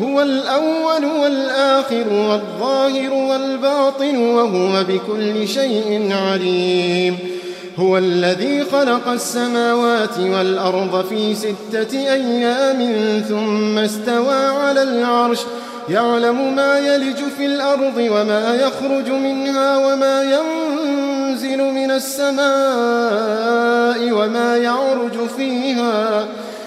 هو الأول والآخر والظاهر والباطن وهو بكل شيء عليم. هو الذي خلق السماوات والأرض في ستة أيام ثم استوى على العرش. يعلم ما يلج في الأرض وما يخرج منها وما ينزل من السماء وما يعرج فيها.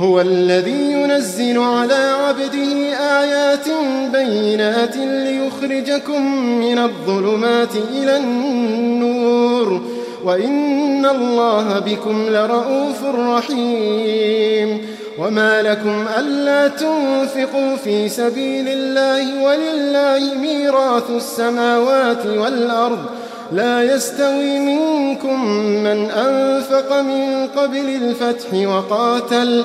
هو الذي ينزل على عبده آيات بينات ليخرجكم من الظلمات إلى النور. وإن الله بكم لرؤوف رحيم. وما لكم ألا تنفقوا في سبيل الله ولله ميراث السماوات والأرض. لا يستوي منكم من أنفق من قبل الفتح وقاتل.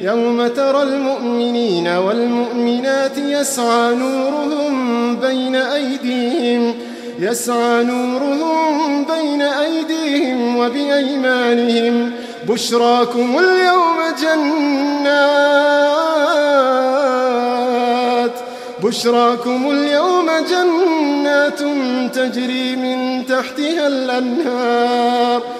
يوم ترى المؤمنين والمؤمنات يسعى نورهم بين أيديهم يسعى نورهم بين أيديهم وبأيمانهم. بشراكم اليوم جنات بشراكم اليوم جنات تجري من تحتها الأنهار.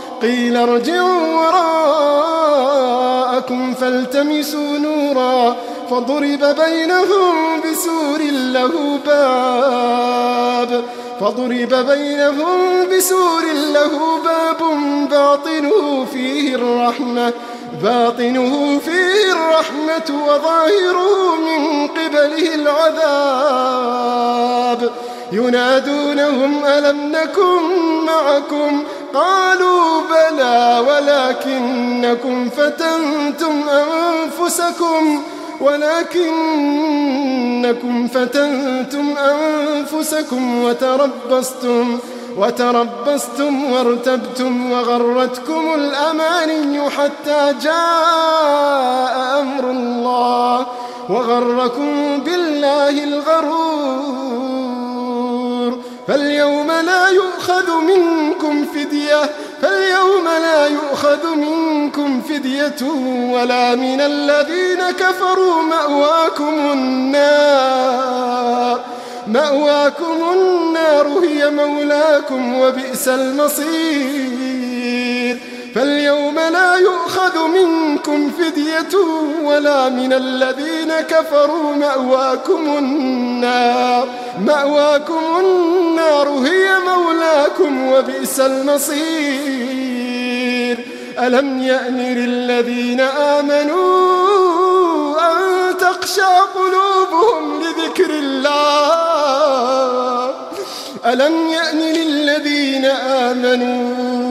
قيل ارجعوا وراءكم فالتمسوا نورا فضرب بينهم بسور له باب فضرب بينهم بسور له باب باطنه فيه الرحمة باطنه فيه الرحمة وظاهره من قبله العذاب. ينادونهم ألم نكن معكم؟ قالوا بلى ولكنكم فتنتم أنفسكم ولكنكم فتنتم أنفسكم وتربصتم وتربصتم وارتبتم وغرتكم الأماني حتى جاء أمر الله وغركم بالله الغرور. فاليوم لا يؤخذ منكم فدية فاليوم لا يؤخذ منكم فدية ولا من الذين كفروا مأواكم النار. مأواكم النار هي مولاكم وبئس المصير. فاليوم لا يؤخذ منكم فدية ولا من الذين كفروا مأواكم النار. مأواكم النار هي مولاكم وبئس المصير. ألم يأن للذين آمنوا أن تخشع قلوبهم لذكر الله؟ ألم يأن للذين آمنوا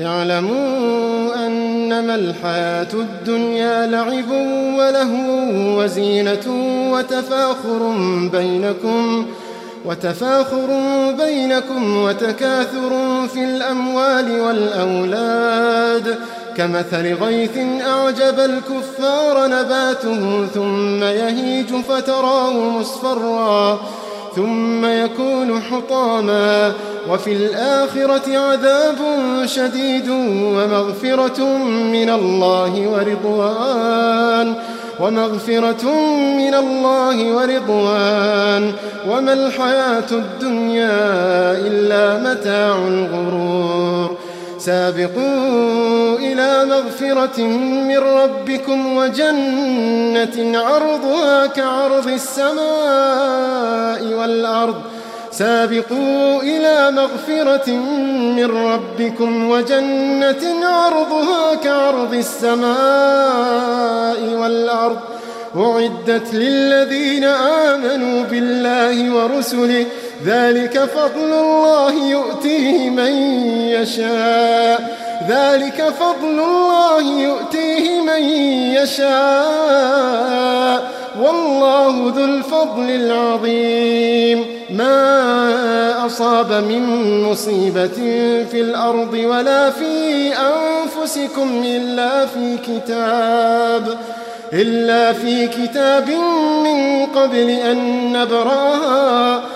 اعلموا أنما الحياة الدنيا لعب وله وزينة وتفاخر بينكم وتفاخر بينكم وتكاثر في الأموال والأولاد كمثل غيث أعجب الكفار نباته ثم يهيج فتراه مصفرا ثم يكون حطاما. وفي الآخرة عذاب شديد ومغفرة من الله ورضوان. ومغفرة من الله ورضوان. وما الحياة الدنيا إلا متاع الغرور. سابقوا إلى مغفرة من ربكم وجنة عرضها كعرض السماء والأرض. سابقوا إلى مغفرة من ربكم وجنة عرضها كعرض السماء والأرض. أعدت للذين آمنوا بالله ورسله ذلك فضل الله يؤتيه من يشاء. ذلك فضل الله يؤتيه من يشاء. والله ذو الفضل العظيم. ما أصاب من مصيبة في الأرض ولا في أنفسكم إلا في كتاب إلا في كتاب من قبل أن نبرأها.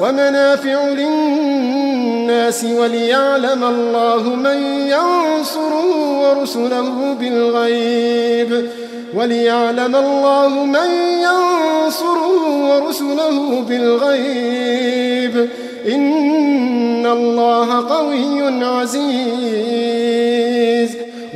ومنافع للناس وليعلم الله من ينصره ورسله بالغيب وليعلم الله من ينصره ورسله بالغيب إن الله قوي عزيز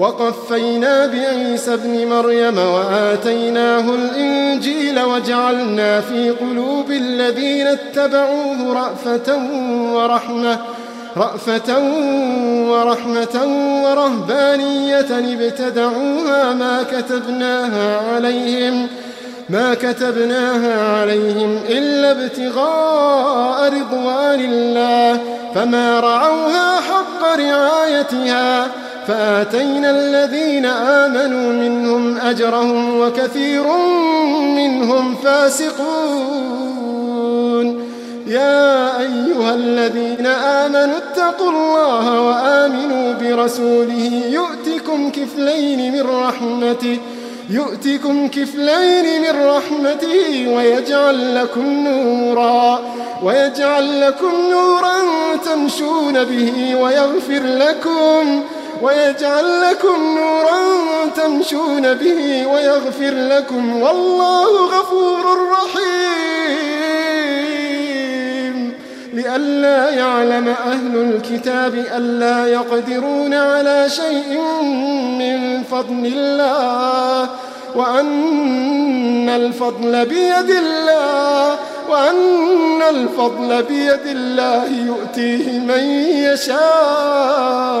وقفينا بعيسى ابن مريم وآتيناه الإنجيل وجعلنا في قلوب الذين اتبعوه رأفة ورحمة رأفة ورحمة ورهبانية ابتدعوها ما كتبناها عليهم ما كتبناها عليهم إلا ابتغاء رضوان الله فما رعوها حق رعايتها. فآتينا الذين آمنوا منهم أجرهم وكثير منهم فاسقون. يا أيها الذين آمنوا اتقوا الله وآمنوا برسوله. يؤتكم كفلين من رحمته يؤتكم كفلين من رحمته ويجعل لكم نورا ويجعل لكم نورا تمشون به ويغفر لكم. ويجعل لكم نورا تمشون به ويغفر لكم. والله غفور رحيم. لئلا يعلم أهل الكتاب ألا يقدرون على شيء من فضل الله وأن الفضل بيد الله وأن الفضل بيد الله يؤتيه من يشاء.